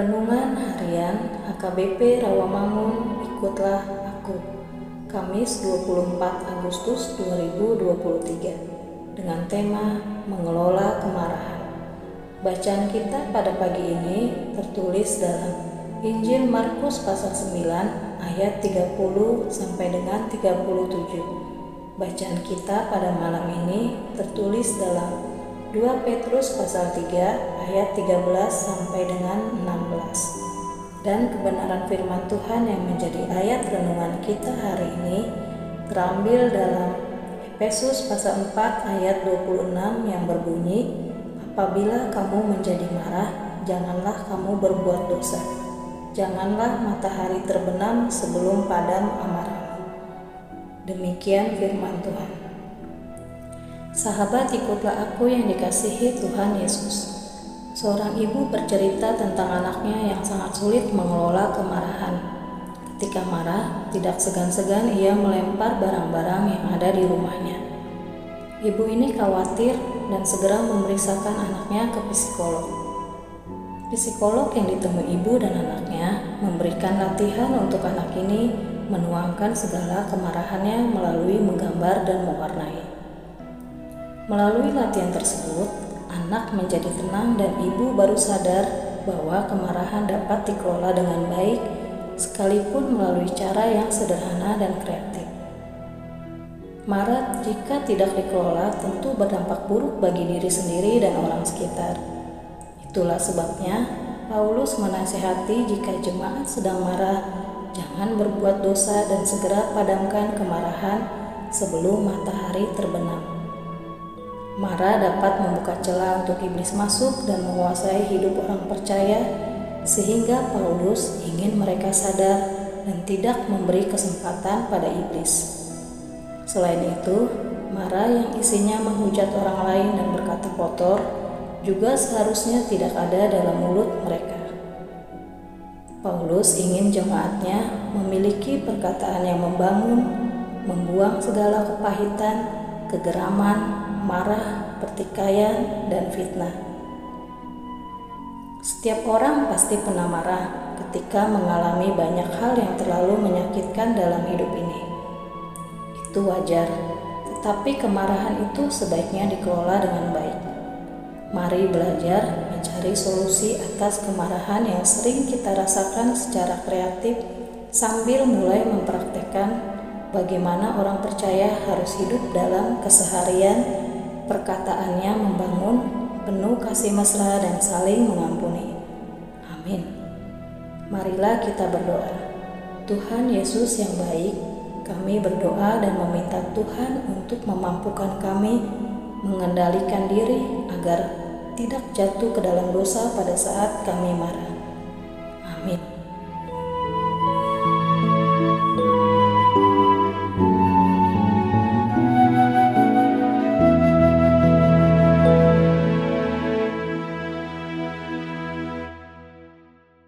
Renungan Harian HKBP Rawamangun Ikutlah Aku. Kamis 24 Agustus 2023 dengan tema Mengelola Kemarahan. Bacaan kita pada pagi ini tertulis dalam Injil Markus pasal 9 ayat 30 sampai dengan 37 Bacaan kita pada malam ini tertulis dalam 2 Petrus pasal 3 ayat 13 sampai dengan 16. Dan kebenaran firman Tuhan yang menjadi ayat renungan kita hari ini terambil dalam Efesus pasal 4 ayat 26 yang berbunyi, Apabila kamu menjadi marah, janganlah kamu berbuat dosa. Janganlah matahari terbenam sebelum padam amarah. Demikian firman Tuhan. Sahabat ikutlah aku yang dikasihi Tuhan Yesus. Seorang ibu bercerita tentang anaknya yang sangat sulit mengelola kemarahan. Ketika marah, tidak segan-segan ia melempar barang-barang yang ada di rumahnya. Ibu ini khawatir dan segera memeriksakan anaknya ke psikolog. Psikolog yang ditemui ibu dan anaknya memberikan latihan untuk anak ini menuangkan segala kemarahannya melalui menggambar dan mewarnai. Melalui latihan tersebut, anak menjadi tenang dan ibu baru sadar bahwa kemarahan dapat dikelola dengan baik sekalipun melalui cara yang sederhana dan kreatif. Marah jika tidak dikelola tentu berdampak buruk bagi diri sendiri dan orang sekitar. Itulah sebabnya Paulus menasehati jika jemaat sedang marah, jangan berbuat dosa dan segera padamkan kemarahan sebelum matahari terbenam. Marah dapat membuka celah untuk iblis masuk dan menguasai hidup orang percaya, sehingga Paulus ingin mereka sadar dan tidak memberi kesempatan pada iblis. Selain itu, marah yang isinya menghujat orang lain dan berkata kotor juga seharusnya tidak ada dalam mulut mereka. Paulus ingin jemaatnya memiliki perkataan yang membangun, membuang segala kepahitan, kegeraman, marah, pertikaian, dan fitnah. Setiap orang pasti pernah marah ketika mengalami banyak hal yang terlalu menyakitkan dalam hidup ini. Itu wajar, tetapi kemarahan itu sebaiknya dikelola dengan baik. Mari belajar mencari solusi atas kemarahan yang sering kita rasakan secara kreatif sambil mulai mempraktekkan bagaimana orang percaya harus hidup dalam keseharian perkataannya membangun, penuh kasih mesra dan saling mengampuni. Amin. Marilah kita berdoa. Tuhan Yesus yang baik, kami berdoa dan meminta Tuhan untuk memampukan kami mengendalikan diri agar tidak jatuh ke dalam dosa pada saat kami marah. Amin.